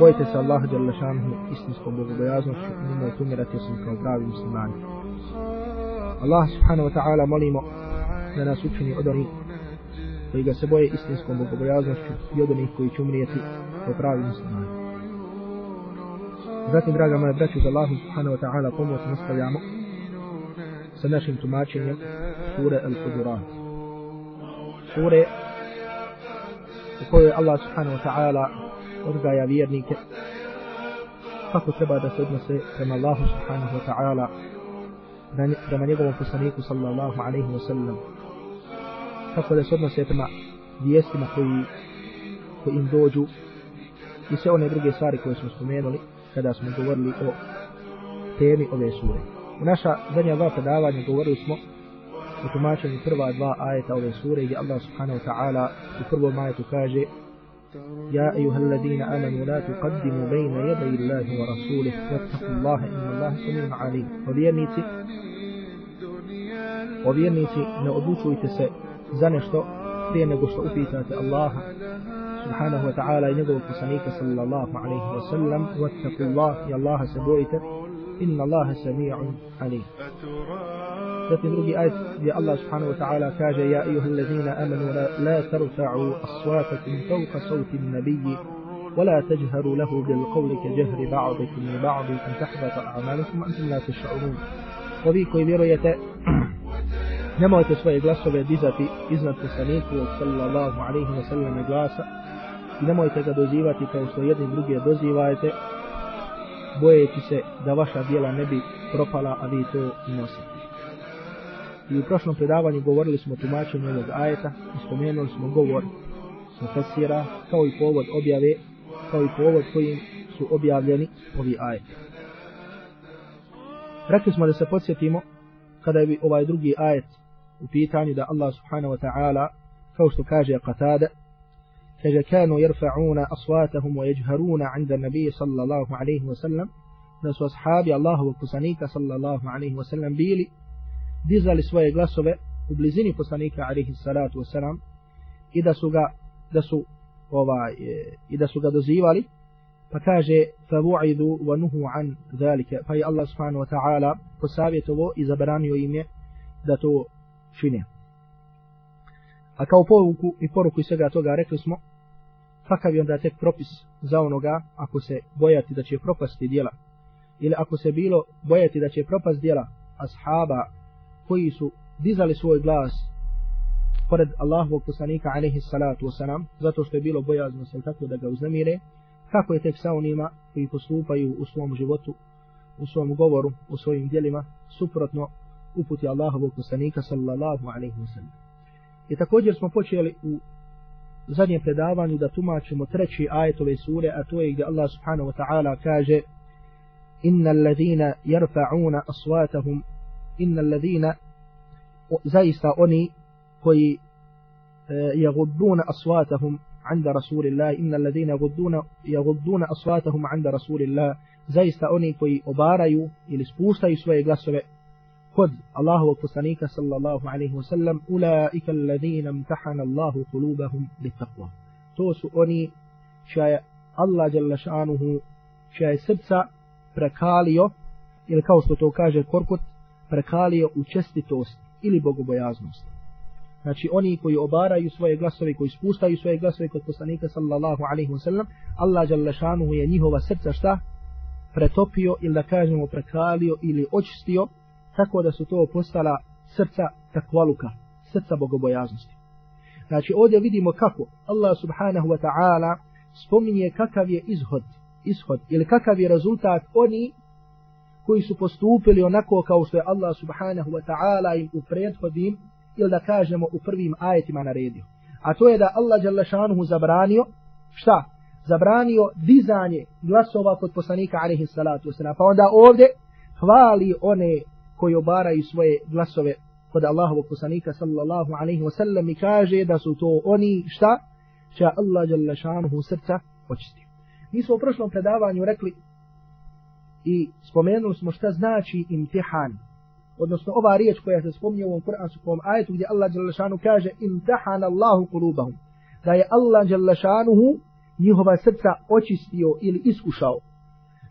Bojite se Allaha Đalešanuhu istinskom bogobojaznošću i nemoj tumirati osim kao pravi muslimani. Allah subhanahu wa ta'ala molimo da nas učini od onih koji ga se boje istinskom bogobojaznošću i od onih koji će umrijeti kao pravi muslimani. Zatim, draga moja braću, za Allah subhanahu wa ta'ala pomoć nastavljamo sa našim tumačenjem sure Al-Hudurat. Sure u kojoj Allah subhanahu wa ta'ala odgaja vjernike kako treba da se odnose prema Allahu subhanahu wa ta'ala prema njegovom poslaniku sallallahu alaihi wa sallam kako da se odnose prema vijestima koji, koji im dođu i sve one druge stvari koje smo spomenuli kada smo govorili o temi ove sure. U naša zadnja dva predavanja govorili smo o tumačenju prva dva ajeta ove sure gdje Allah subhanahu wa ta'ala u prvom ajetu kaže يا أيها الذين آمنوا لا تقدموا بين يدي الله ورسوله واتقوا الله إن الله سميع عليم. وبيميت وبيميت نأبوش ويتسع زنشت بين قصة أبيتات الله سبحانه وتعالى نقول في صلى الله عليه وسلم واتقوا الله يا الله سبويته إن الله سميع عليم. لكن ربي آية الله سبحانه وتعالى كاجة يا أيها الذين أمنوا لا ترفعوا أصواتكم فوق صوت النبي ولا تجهروا له بالقول كجهر بعضكم لبعض أن تحبط أعمالكم وأنتم لا تشعرون. وفي كوي بيروية نموت سوية غلاسة بيديزة في إذن التسانيك صلى الله عليه وسلم غلاسة نموت كدوزيواتي كوصو يدن رجية دوزيواتي bojeći se da vaša dijela ne bi propala a vi to nosite. I u prošlom predavanju govorili smo o tumačenju ovog ajeta i spomenuli smo govor mufasira kao i povod objave kao i povod kojim su objavljeni ovi ajeti. Rekli smo da se podsjetimo kada je ovaj drugi ajet u pitanju da Allah subhanahu wa ta'ala kao što kaže Qatada kaže kanu yarfa'una aswatahum wa yajharuna 'inda an-nabiy sallallahu alayhi wa sallam da su ashabi Allahovog poslanika sallallahu alayhi wa sallam bili dizali svoje glasove u blizini poslanika alayhi salatu wa salam i da su ga da su ovaj e, i da su ga dozivali pa kaže fabu'idu wa nuhu an zalika pa je Allah subhanahu wa ta'ala posavjetovo i zabranio im je da to čine. A kao poruku i poruku iz svega toga rekli smo kakav je onda tek propis za onoga ako se bojati da će propasti djela ili ako se bilo bojati da će propast djela ashaba koji su dizali svoj glas pored Allahovog poslanika alaihi salatu wasalam zato što je bilo bojazno se tako da ga uznemire kako je tek sa onima koji postupaju u svom životu u svom govoru, u svojim djelima suprotno uputi Allahovog poslanika sallallahu alaihi wasallam. I također smo počeli u zadnjem predavanju da tumačimo treći ajet ove sure, a to je gdje Allah subhanahu wa ta'ala kaže Inna alladhina yarfa'una aswatahum Inna alladhina zaista oni koji yagudduna aswatahum عند رسول الله إن الذين يغضون يغضون أصواتهم عند رسول zaista oni koji obaraju ili spuštaju svoje glasove kod Allahovog poslanika sallallahu alaihi wa sallam ulaika alladhina imtahana Allahu qulubahum littaqwa to su oni čija je Allah jalla šanuhu čija je srca prekalio ili kao što to kaže Korkut prekalio u čestitost ili bogobojaznost. Znači oni koji obaraju svoje glasove koji spuštaju svoje glasove kod poslanika sallallahu alaihi wa sallam Allah jalla šanuhu je njihova srca šta? pretopio ili da kažemo prekalio ili očistio tako da su to postala srca takvaluka, srca bogobojaznosti. Znači ovdje vidimo kako Allah subhanahu wa ta'ala spominje kakav je izhod, ishod ili kakav je rezultat oni koji su postupili onako kao što je Allah subhanahu wa ta'ala im u prethodnim ili da kažemo u prvim ajetima naredio. A to je da Allah jalla šanuhu zabranio šta? Zabranio dizanje glasova kod poslanika alaihi salatu wasalam. Pa onda ovdje hvali one koji obaraju svoje glasove kod Allahovog poslanika sallallahu alaihi wa sallam i kaže da su to oni šta će Allah jalla šanuhu srca očisti. Mi smo u prošlom predavanju rekli i spomenuli smo šta znači imtihan. Odnosno ova riječ koja se spominje u ovom kuranskom ajetu gdje Allah jalla šanuhu kaže imtihan Allahu kulubahum. Da je Allah jalla šanuhu njihova srca očistio ili iskušao.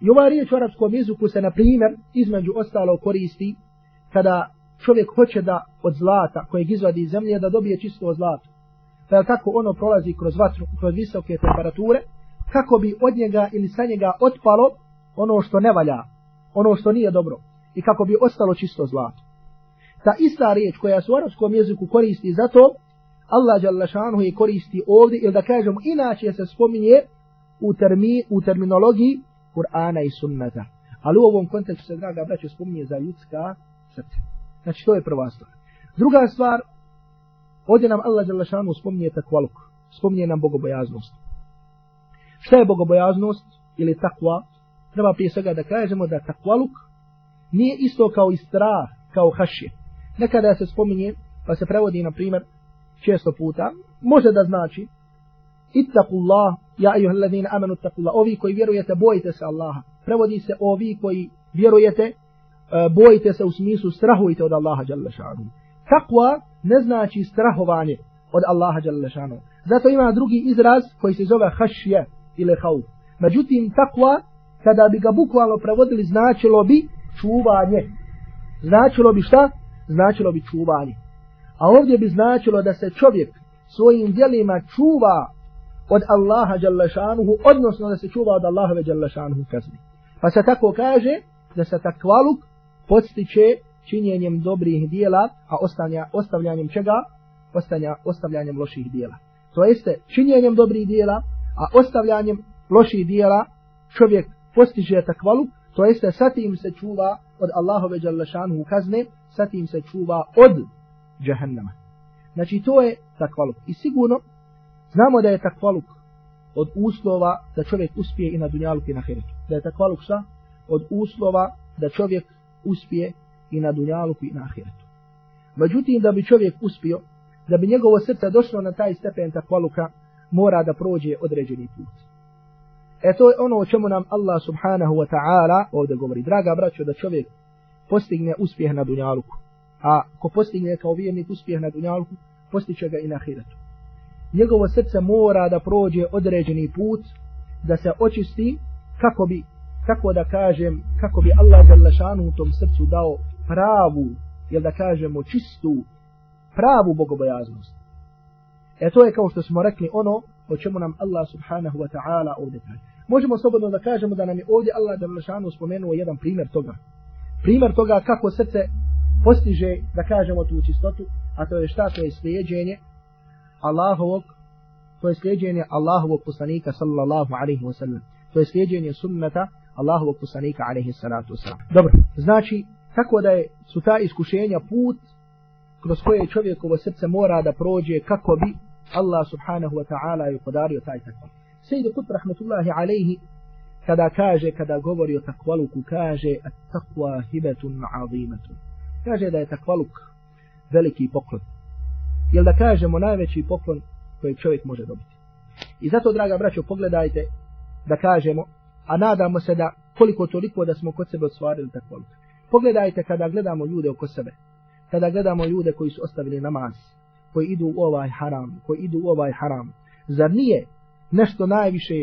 I ova riječ u arapskom jeziku se, na primjer, između ostalo koristi kada čovjek hoće da od zlata kojeg izvadi iz zemlje da dobije čisto zlato. Pa je tako ono prolazi kroz vatru, kroz visoke temperature, kako bi od njega ili sa njega otpalo ono što ne valja, ono što nije dobro i kako bi ostalo čisto zlato. Ta ista riječ koja se u arapskom jeziku koristi za to, Allah Đalašanu je koristi ovdje, ili da kažemo inače se spominje u, termi, u terminologiji Kur'ana i sunnata. Ali u ovom kontekstu se, draga braće, spominje za ljudska srca. Znači, to je prva stvar. Druga stvar, ovdje nam Allah Đalašanu spominje takvaluk, spominje nam bogobojaznost. Šta je bogobojaznost ili takva? Treba prije svega da kažemo da takvaluk nije isto kao i strah, kao hašje. Nekada se spominje, pa se prevodi, na primjer, često puta, može da znači ittaqullah, ja ayuha alladhina amanu ittaqullah, ovi koji vjerujete, bojite se Allaha. Prevodi se ovi koji vjerujete, e, bojite se u smislu strahujte od Allaha dželle šanu. Takva ne znači strahovanje od Allaha dželle šanu. Zato ima drugi izraz koji se zove hašje ili hauf. Međutim, takva, kada bi ga bukvalno prevodili, značilo bi čuvanje. Značilo bi šta? Značilo bi čuvanje. A ovdje bi značilo da se čovjek svojim djelima čuva od Allaha Đalešanuhu, odnosno da se čuva od Allahove Đalešanuhu kazni. Pa se tako kaže da se takvaluk podstiče činjenjem dobrih dijela, a ostavlja, ostavljanjem čega? Ostanja, ostavljanjem loših dijela. To jeste činjenjem dobrih dijela, a ostavljanjem loših dijela čovjek postiže takvaluk, to jeste sa tim se čuva od Allahove Đalešanuhu kazne, sa tim se čuva od džahannama. Znači to je takvaluk. I sigurno znamo da je takvaluk od uslova da čovjek uspije i na dunjaluku i na heretu. Da je takvaluk šta? Od uslova da čovjek uspije i na dunjaluku i na heretu. Međutim, da bi čovjek uspio, da bi njegovo srce došlo na taj stepen takvaluka, mora da prođe određeni put. E to je ono o čemu nam Allah subhanahu wa ta'ala ovdje govori. Draga braćo, da čovjek postigne uspjeh na dunjaluku. A ko postigne kao vjernik uspjeh na dunjaluku, postiće ga i na ahiretu. Njegovo srce mora da prođe određeni put, da se očisti, kako bi, kako da kažem, kako bi Allah Đalešanu u tom srcu dao pravu, jel da kažemo čistu, pravu bogobojaznost. E to je kao što smo rekli ono o čemu nam Allah subhanahu wa ta'ala ovdje kaže. Možemo slobodno da kažemo da nam je ovdje Allah Đalešanu spomenuo jedan primjer toga. Primjer toga kako srce postiže, da kažemo tu čistotu, a to je šta, to je slijedženje Allahovog, to je slijedjenje Allahovog poslanika sallallahu alaihi wa sallam. To je slijedjenje sunnata Allahovog poslanika alaihi salatu wasalam. Dobro, znači, kako da je, su ta iskušenja put kroz koje čovjekovo srce mora da prođe kako bi Allah subhanahu wa ta'ala je podario taj takva. Sejdu Kut rahmatullahi alaihi kada kaže, kada govori o takvaluku, kaže at takva hibetun azimetun kaže da je takvaluk veliki poklon. Jel da kažemo najveći poklon koji čovjek može dobiti. I zato, draga braćo, pogledajte da kažemo, a nadamo se da koliko toliko da smo kod sebe osvarili tako. Pogledajte kada gledamo ljude oko sebe. Kada gledamo ljude koji su ostavili namaz, koji idu u ovaj haram, koji idu u ovaj haram. Zar nije nešto najviše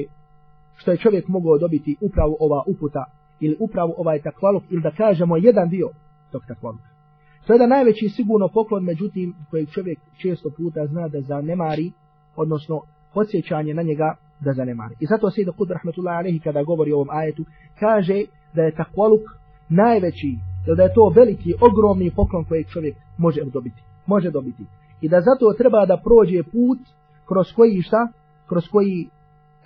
što je čovjek mogao dobiti upravo ova uputa ili upravo ovaj takvaluk ili da kažemo jedan dio tog takvaluka. To je da najveći sigurno poklon, međutim, kojeg čovjek često puta zna da zanemari, odnosno podsjećanje na njega da zanemari. I zato Sejda Kud Rahmatullahi Alehi kada govori o ovom ajetu, kaže da je takvaluk najveći, da je to veliki, ogromni poklon kojeg čovjek može dobiti. Može dobiti. I da zato treba da prođe put kroz koji šta? Kroz koji,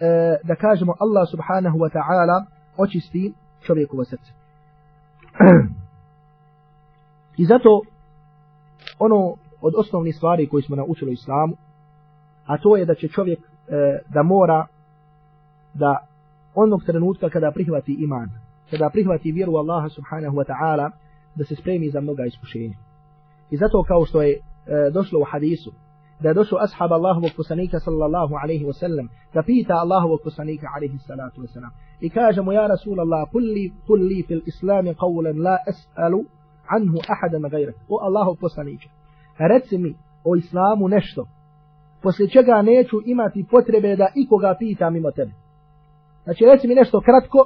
e, da kažemo, Allah subhanahu wa ta'ala očisti čovjekovo srce. I zato ono od osnovnih stvari koje smo naučili u islamu, a to je da će čovjek e, da mora da onog trenutka kada prihvati iman, kada prihvati vjeru Allaha subhanahu wa ta'ala, da se spremi za mnoga iskušenja. I zato kao što je e, došlo u hadisu, da je došao ashab Allahovog poslanika sallallahu alaihi wa sallam, da pita Allahovog poslanika alaihi salatu wa sallam. I kaže mu, ja Rasulallah, kulli, kulli fil islami qawlan la es'alu anhu ahadan gajrak. O Allahov poslaniče, reci mi o islamu nešto poslije čega neću imati potrebe da ikoga pitam mimo tebe. Znači, reci mi nešto kratko,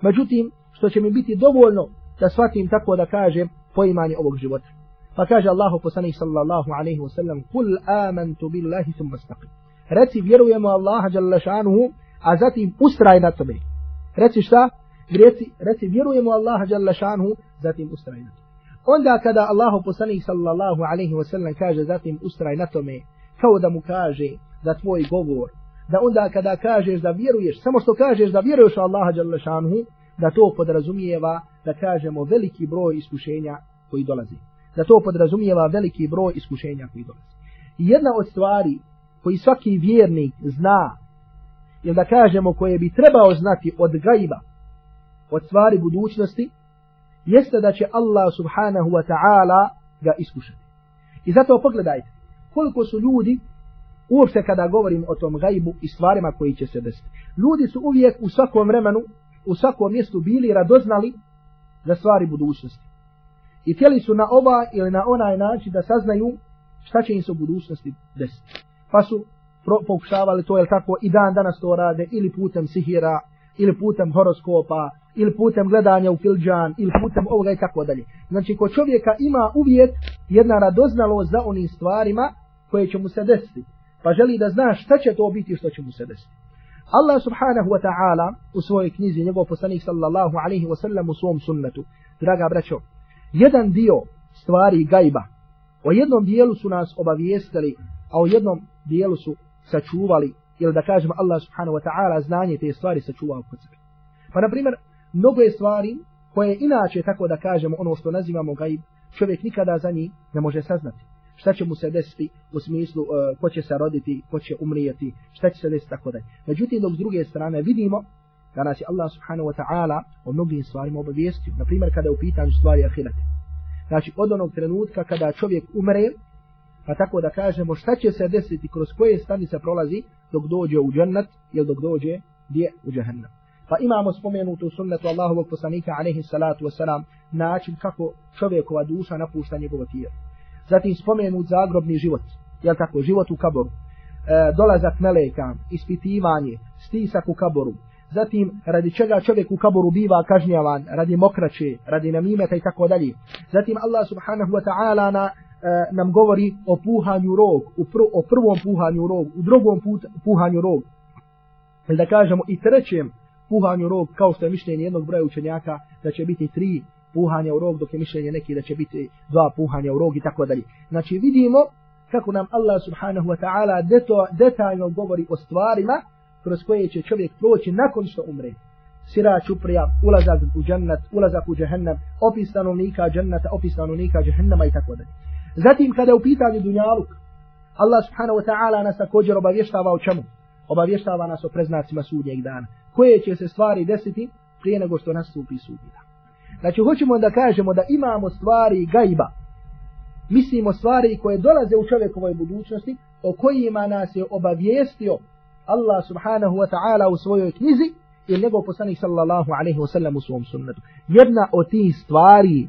međutim, što će mi biti dovoljno da shvatim tako da kažem poimanje ovog života. Pa kaže Allahu poslanik sallallahu alaihi wa sallam, Kul amantu billahi thumma staqim. Reci, vjerujemo Allaha jalla šanuhu, a zatim ustraj na tome. Reci šta? Reci, reci vjerujemo Allaha jalla šanuhu, zatim ustraj na tome. Onda kada Allahu poslanik sallallahu alaihi wa sallam kaže zatim ustraj na tome, kao da mu kaže za tvoj govor, da onda kada kažeš da vjeruješ, samo što kažeš da vjeruješ Allaha jalla šanuhu, da to podrazumijeva da kažemo veliki broj iskušenja koji dolazi. Da to podrazumijeva veliki broj iskušenja koji dolazi. I jedna od stvari koji svaki vjernik zna, ili da kažemo koje bi trebao znati od gajba, od stvari budućnosti, jeste da će Allah subhanahu wa ta'ala ga iskušati. I zato pogledajte, koliko su ljudi, uopšte kada govorim o tom gajbu i stvarima koji će se desiti. Ljudi su uvijek u svakom vremenu, u svakom mjestu bili radoznali za stvari budućnosti. I htjeli su na ova ili na onaj način da saznaju šta će im se u budućnosti desiti. Pa su pokušavali to, jel tako, i dan danas to rade, ili putem sihira, ili putem horoskopa, ili putem gledanja u filđan, ili putem ovoga i tako dalje. Znači, ko čovjeka ima uvijek jedna radoznalost za onim stvarima koje će mu se desiti. Pa želi da zna šta će to biti što će mu se desiti. Allah subhanahu wa ta'ala u svojoj knjizi, njegov poslanik sallallahu alaihi wa sallam u svom sunnetu, draga braćo, jedan dio stvari gajba, o jednom dijelu su nas obavijestili, a o jednom dijelu su sačuvali, ili da kažemo Allah subhanahu wa ta'ala znanje te stvari sačuvao kod sebe. Pa na primjer, mnogo je stvari koje inače, tako da kažemo, ono što nazivamo gaib, čovjek nikada za njih ne može saznati. Šta će mu se desiti u smislu uh, ko će se roditi, ko će umrijeti, šta će se desiti, tako da. Međutim, dok s druge strane vidimo da nas je Allah subhanahu wa ta'ala o mnogim stvarima obavijestio. Na primjer, kada je u pitanju stvari ahirete. Znači, od onog trenutka kada čovjek umre, pa tako da kažemo šta će se desiti kroz koje stanice prolazi dok dođe u džennet ili dok dođe gdje u džahennem. Pa imamo spomenutu sunnetu Allahovog poslanika alaihi salatu wasalam način kako čovjekova duša napušta njegovo tijelo. Zatim spomenut zagrobni život, jel tako, život u kaboru, e, dolazak meleka, ispitivanje, stisak u kaboru, zatim radi čega čovjek u kaboru biva kažnjavan, radi mokraće, radi namimeta i tako dalje. Zatim Allah subhanahu wa ta'ala na E, nam govori o puhanju rog, u pr o prvom puhanju rog, u drugom put puhanju rog. Ili da kažemo i trećem puhanju rog, kao što je mišljenje jednog broja učenjaka, da će biti tri puhanja u rog, dok je mišljenje neki da će biti dva puhanja u rog i tako dalje. Znači vidimo kako nam Allah subhanahu wa ta'ala detaljno govori o stvarima kroz koje će čovjek proći nakon što umre. Sira čuprija, ulazak u džennet, ulazak u džehennem, opis stanovnika dženneta, opis stanovnika džehennema i tako dalje. Zatim kada je u pitanju dunjaluk, Allah subhanahu wa ta'ala nas također obavještava o čemu? Obavještava nas o preznacima sudnjeg dana. Koje će se stvari desiti prije nego što nastupi sudnji dan. Znači hoćemo da kažemo da imamo stvari gajba. Mislimo stvari koje dolaze u čovjekovoj budućnosti o kojima nas je obavijestio Allah subhanahu wa ta'ala u svojoj knjizi i njegov poslanik sallallahu alaihi wa sallam u svom sunnetu. Jedna od tih stvari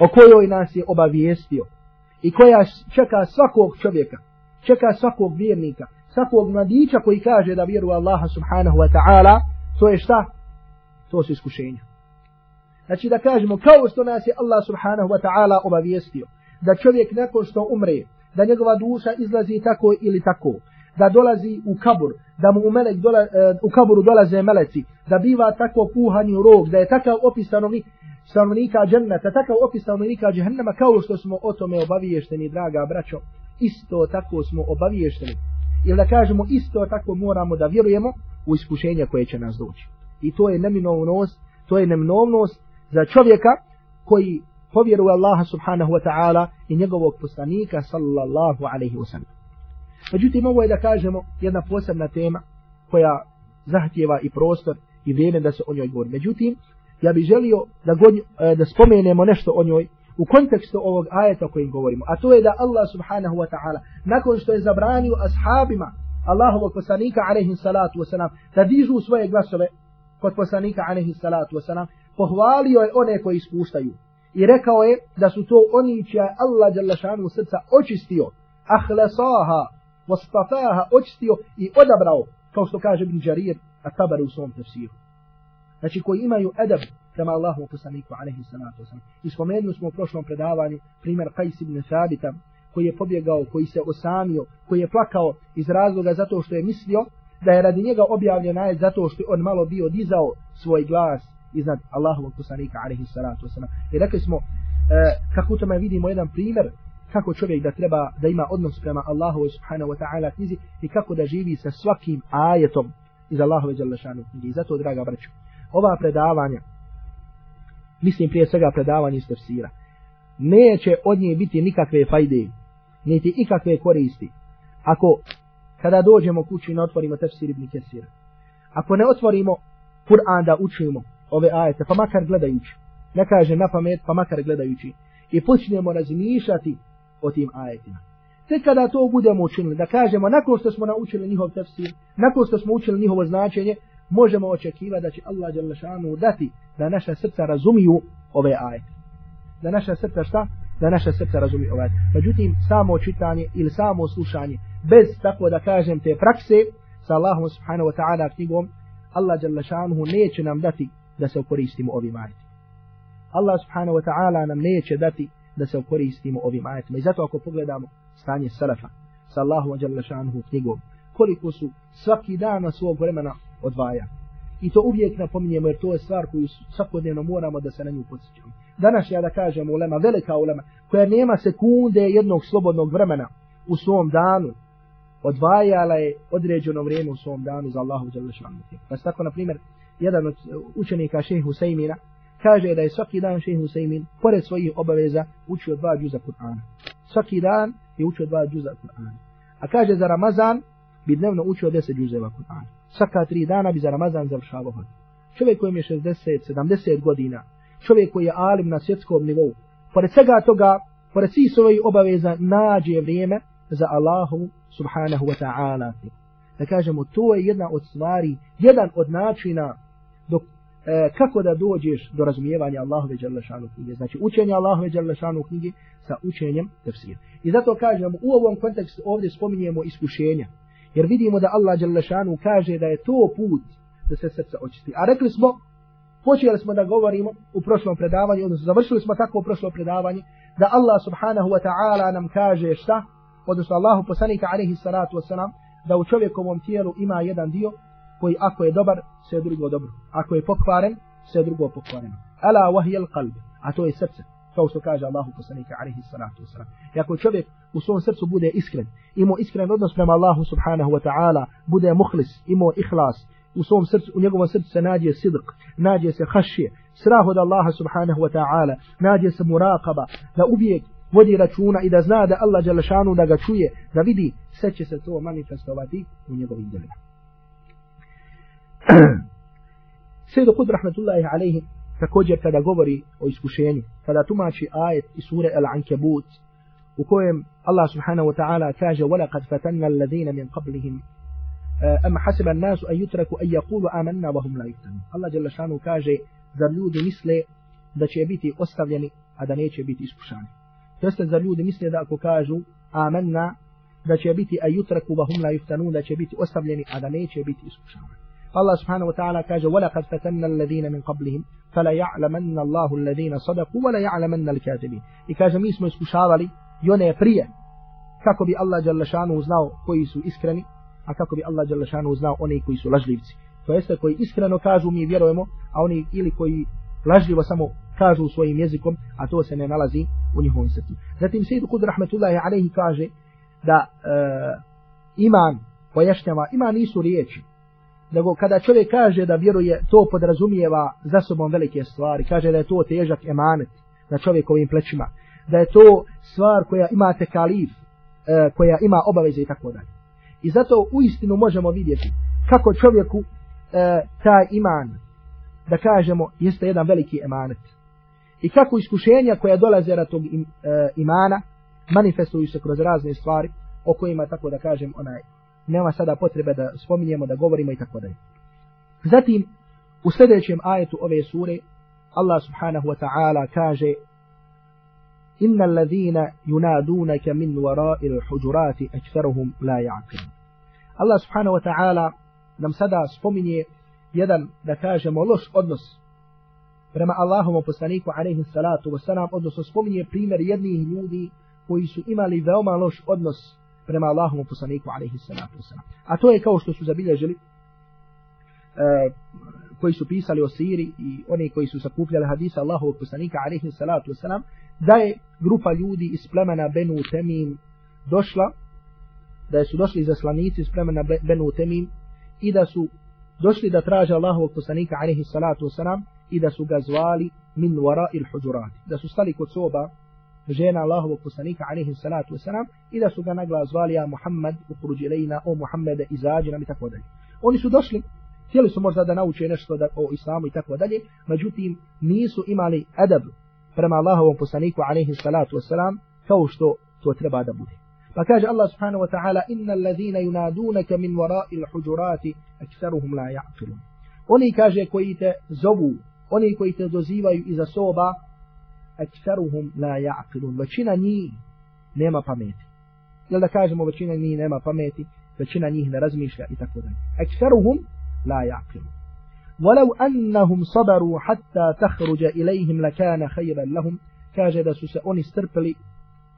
o kojoj nas je obavijestio i koja čeka svakog čovjeka, čeka svakog vjernika, svakog mladića koji kaže da vjeruje Allaha subhanahu wa ta'ala, to je šta? To su iskušenja. Znači da kažemo kao što nas je Allah subhanahu wa ta'ala obavijestio, da čovjek nakon što umre, da njegova duša izlazi tako ili tako, da dolazi u kabur, da mu u, melek dola, e, u kaburu dolaze meleci, da biva tako puhanju rog, da je takav opis stanovnik, stanovnika dženneta, takav opis stanovnika džehennema, kao što smo o tome obaviješteni, draga braćo, isto tako smo obaviješteni. Ili da kažemo, isto tako moramo da vjerujemo u iskušenja koje će nas doći. I to je neminovnost, to je neminovnost za čovjeka koji povjeruje Allaha subhanahu wa ta'ala i njegovog poslanika sallallahu alaihi wa sallam. Međutim, ovo je da kažemo jedna posebna tema koja zahtjeva i prostor i vrijeme da se o njoj govori. Međutim, ja bih želio da, god, e, da spomenemo nešto o njoj u kontekstu ovog ajeta o kojim govorimo. A to je da Allah subhanahu wa ta'ala nakon što je zabranio ashabima Allahovog poslanika alaihi salatu wasalam da dižu svoje glasove kod poslanika alaihi salatu wasalam pohvalio je one koji ispuštaju. I rekao je da su to oni čija Allah djelašanu srca očistio. Ahlasaha Vastafaha očistio i odabrao, kao što kaže Ibn Jarir, a tabar u svom tefsiru. Znači koji imaju edab prema Allahu poslaniku alaihi salatu wasalam. I spomenuli smo u prošlom predavanju primjer Qais ibn Thabita, koji je pobjegao, koji se osamio, koji je plakao iz razloga zato što je mislio da je radi njega objavljen ajet zato što je on malo bio dizao svoj glas iznad Allahovog poslanika alaihi salatu wasalam. I rekli smo, e, kako u tome vidimo jedan primjer, kako čovjek da treba da ima odnos prema Allahu subhanahu wa ta'ala knjizi i kako da živi sa svakim ajetom iz Allahove djelašanu knjige. I zato, draga braćo, ova predavanja, mislim prije svega predavanje iz tefsira, neće od nje biti nikakve fajde, niti ikakve koristi. Ako kada dođemo kući i ne otvorimo tefsir ibn Kesira, ako ne otvorimo Kur'an da učimo ove ajete, pa makar gledajući, ne kaže na pamet, pa makar gledajući, i počnemo razmišljati o tim ajetima. Tek kada to budemo učinili, da kažemo, nakon što smo naučili njihov tefsir, nakon što smo učili njihovo značenje, možemo očekivati da će Allah Đalešanu dati da naša srca razumiju ove ajete. Da naša srca šta? Da naša srca razumiju ove ajete. Međutim, samo čitanje ili samo slušanje, bez tako da kažem te prakse, sa Allahom subhanahu wa ta'ala knjigom, Allah Đalešanu neće nam dati da se koristimo ovim ajetima. Allah subhanahu wa ta'ala nam neće dati da se koristimo ovim ajetima. I zato ako pogledamo stanje salafa sa Allahom Đalešanu knjigom, koliko su svaki dan na svog vremena odvaja. I to uvijek napominjemo jer to je stvar koju svakodnevno moramo da se na nju podsjećamo. Danas ja da kažem ulema, velika ulema, koja nema sekunde jednog slobodnog vremena u svom danu, odvajala je određeno vrijeme u svom danu za Allahu Đalešanu. Pa tako, na primjer, jedan od e, učenika šehe Huseymina kaže da je svaki dan šehe Huseymin, pored svojih obaveza, učio dva džuza Kur'ana. Svaki dan je učio dva džuza Kur'ana. A kaže za Ramazan bi dnevno učio deset džuzeva Kur'ana svaka tri dana bi za Ramazan završavao hod. Čovjek kojem je 60, 70 godina, čovjek koji je alim na svjetskom nivou, pored svega toga, pored svih svojih obaveza, nađe vrijeme za Allahu subhanahu wa ta'ala. Da kažemo, to je jedna od stvari, jedan od načina dok, e, kako da dođeš do razumijevanja Allahove Đalešanu knjige. Znači, učenje Allahove Đalešanu knjige sa učenjem tefsira. I zato kažemo, u ovom kontekstu ovdje spominjemo iskušenja. Jer vidimo da Allah Đalešanu kaže da je to put da se srce očisti. A rekli smo, počeli smo da govorimo u prošlom predavanju, odnosno završili smo tako u prošlom predavanju, da Allah subhanahu wa ta'ala nam kaže šta, odnosno Allahu poslanika alaihi salatu wasalam, da u čovjekovom tijelu ima jedan dio koji ako je dobar, sve drugo dobro. Ako je pokvaren, sve drugo pokvareno. Ala wahijel qalb, a to je srce kao što kaže Allahu poslanika alaihi salatu wasalam. I ako čovjek u svom srcu bude iskren, imao iskren odnos prema Allahu subhanahu wa ta'ala, bude muhlis, imao ihlas, u svom srcu, u njegovom srcu se nađe sidq, nađe se hašije, strah od Allaha subhanahu wa ta'ala, nađe se muraqaba, da uvijek vodi računa i da zna da Allah dželle da ga čuje, da vidi, sve će se to manifestovati u njegovim djelima. Sejdu Qud rahmetullahi alaihi također kada govori o iskušenju, kada tumači ajet iz sure Al-Ankebut, u kojem Allah subhanahu wa ta'ala kaže وَلَقَدْ فَتَنَّا الَّذِينَ مِنْ قَبْلِهِمْ أَمَّا حَسِبَ النَّاسُ أَنْ يُتْرَكُوا أَنْ يَقُولُوا آمَنَّا وَهُمْ لَا يُفْتَنُونَ Allah جل šanu kaže zar ljudi misle da će biti ostavljeni a da neće biti iskušani. To jeste zar ljudi misle da ako kažu amanna da će biti yutraku wa hum la yuftanun da će biti ostavljeni a da neće biti iskušani. Subhanahu wa ta'ala kaže وَلَقَدْ فَتَنَّا الَّذِينَ مِنْ قَبْلِهِمْ فَلَا يَعْلَمَنَّ اللَّهُ الَّذِينَ صَدَقُوا وَلَا يَعْلَمَنَّ الْكَاذِبِينَ I kaže mi smo iskušavali one kako bi Allah dželle šanu znao koji su iskreni a kako bi Allah dželle šanu znao oni koji su lažljivci to jeste koji iskreno kažu mi vjerujemo a oni ili koji lažljivo samo kažu svojim jezikom a to se ne nalazi u njihovom srcu zatim Sejid Kud rahmetullahi alejhi kaže da uh, iman pojašnjava iman nisu riječi nego kada čovjek kaže da vjeruje, to podrazumijeva za sobom velike stvari. Kaže da je to težak emanet na čovjekovim plećima. Da je to stvar koja ima tekalif, e, koja ima obaveze i tako dalje. I zato u istinu možemo vidjeti kako čovjeku e, taj iman, da kažemo, jeste jedan veliki emanet. I kako iskušenja koja dolaze na tog im, e, imana manifestuju se kroz razne stvari o kojima, tako da kažem, onaj nema sada potrebe da spominjemo, da govorimo i tako dalje. Zatim, u sljedećem ajetu ove sure, Allah subhanahu wa ta'ala kaže إن الذين ينادونك من وراء الحجرات أكثرهم لا يعقلون الله سبحانه وتعالى nam sada spominje jedan, da kažemo, loš odnos prema Allahovom poslaniku, alaihi salatu wasalam, odnosno spominje primjer jednih ljudi koji su imali veoma loš odnos prema Allahovom poslaniku, alaihi salatu wasalam. A to je kao što su zabilježili e, koji su pisali o Siri i oni koji su sakupljali hadisa Allahovog poslanika, alaihi salatu wasalam, da je grupa ljudi iz plemena Benu Temim došla, da su došli zaslanici iz plemena Benu Temim i da su došli da traže Allahovog poslanika alaihi salatu wasalam i da su ga zvali min wara il hujurat da su stali kod soba žena Allahovog poslanika alaihi salatu wasalam i da su ga nagla zvali ja Muhammed ukruđi ilajna o Muhammede izađi nam i tako dalje oni su došli htjeli su možda da nauče nešto da, o islamu i tako dalje međutim nisu imali adab prema Allahovom poslaniku alaihi salatu wasalam kao što to treba da bude Pa kaže Allah subhanahu wa ta'ala inna allazina yunadunaka min wara'il hujurati aktharuhum la ya'qilun. Oni kaže koji te zovu, oni koji te dozivaju iza soba aktharuhum la ya'qilun. Većina njih nema pameti. Jel da kažemo većina njih nema pameti, većina njih ne razmišlja i tako dalje. Aktharuhum la ya'qilun. ولو أنهم صبروا حتى تخرج إليهم لكان خيرا لهم كاجة da su se oni strpili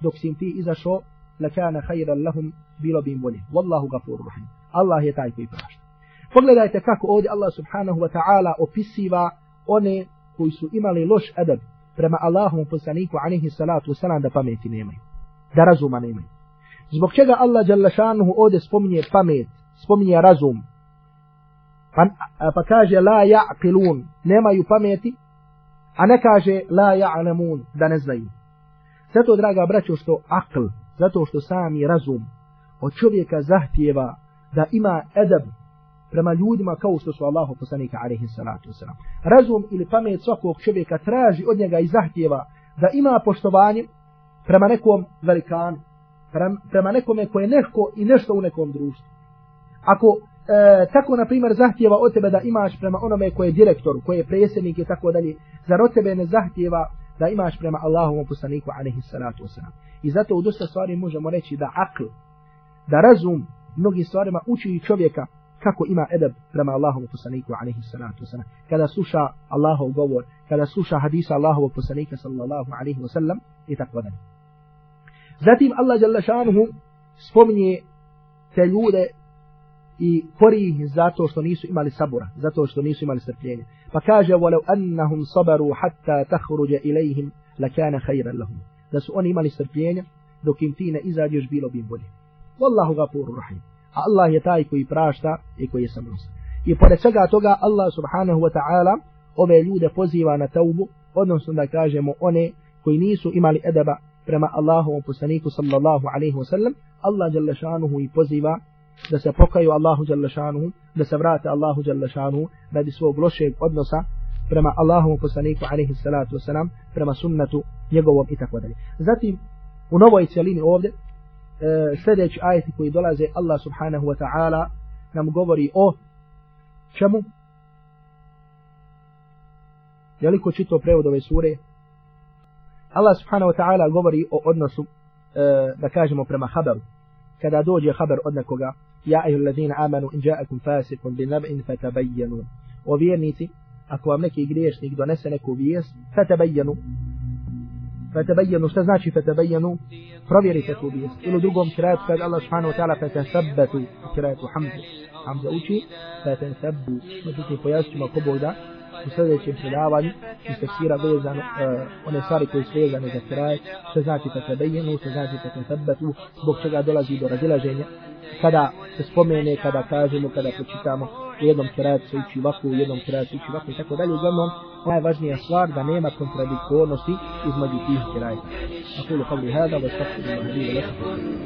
dok si im ti izašao lakana khayran lahum bilo bi im bolje wallahu ghafurur rahim Allah je taj koji prašta pogledajte kako ovdje Allah subhanahu wa ta'ala opisiva one koji su imali loš adab prema Allahom poslaniku alaihi salatu wasalam da pameti nemaju da razuma nemaju. Zbog čega Allah jalla šanuhu ovdje spominje pamet spominje razum? Pa, pa kaže la ja'qilun nemaju pameti a ne kaže la ja'lemun, da ne znaju. Zato, draga braćo, što akl, zato što sami razum od čovjeka zahtjeva da ima edab prema ljudima kao što su Allahu poslanika alejhi salatu vesselam. Razum ili pamet svakog čovjeka traži od njega i zahtjeva da ima poštovanje prema nekom velikanu, prema nekome koje je neko i nešto u nekom društvu. Ako e, tako na primjer zahtjeva od tebe da imaš prema onome koje je direktor, koje je predsjednik i tako dalje, zar od tebe ne zahtjeva da imaš prema Allahovom poslaniku alaihi salatu wasalam. I zato u dosta stvari možemo reći da akl, da razum mnogim stvarima uči čovjeka kako ima edab prema Allahovom poslaniku alejhi salatu vesselam. Kada sluša Allahov govor, kada sluša hadisa Allahovog poslanika sallallahu alejhi ve sellem i tako dalje. Zatim Allah dželle šanuhu spominje te ljude i kori ih zato što nisu imali sabura, zato što nisu imali strpljenja. Pa kaže, وَلَوْ أَنَّهُمْ صَبَرُوا حَتَّى تَخْرُجَ إِلَيْهِمْ لَكَانَ خَيْرًا لَهُمْ Da su oni imali strpljenja, dok im ti ne izađeš, bilo bi bolje. Wallahu gafuru rahim. A Allah je taj koji prašta i koji je samostan. I pored svega toga, Allah subhanahu wa ta'ala ove ljude poziva na taubu, odnosno da kažemo one koji nisu imali edaba prema Allahovom poslaniku sallallahu alaihi wa sallam, Allah jalla šanuhu i poziva da se pokaju Allahu dželle šanuhu, da se vrate Allahu dželle šanuhu radi svog lošeg odnosa prema Allahu poslaniku alaihi salatu vesselam, prema sunnetu njegovom i tako dalje. Zatim u novoj cijelini ovdje E, sljedeći ajeti koji dolaze Allah subhanahu wa ta'ala nam govori o čemu? Je li ko čito prevod ove sure? Allah subhanahu wa ta'ala govori o odnosu e, da kažemo prema haberu kada dođe haber od nekoga ja ehu ladina amanu in ja'akum fasikun bin nab'in fatabayyanu o vjernici ako vam neki griješnik donese neku vijest fatabayyanu فتبينوا. استزناشي فتبينوا؟ فروري تتوبية إلو دوغم كرات فاد الله سبحانه وتعالى فتثبتوا كرات حمزة حمزة أوتي فتثبوا مجدوكي فياسي ما قبو دا مستدعي مخلاوان مستسيرا غيزان ونساري كويسليزان إذا كرات استزناشي فتبينوا استزناشي فتثبتوا بوكشك أدولا زيدو رجلا جينيا kada se spomene, kada kažemo, kada počitamo u jednom kraju se uči ovako, u jednom kraju se uči ovako i tako dalje uglavnom najvažnija stvar da nema kontradiktornosti između tih kraja. Aqulu qawli hada wa astaghfirullaha li.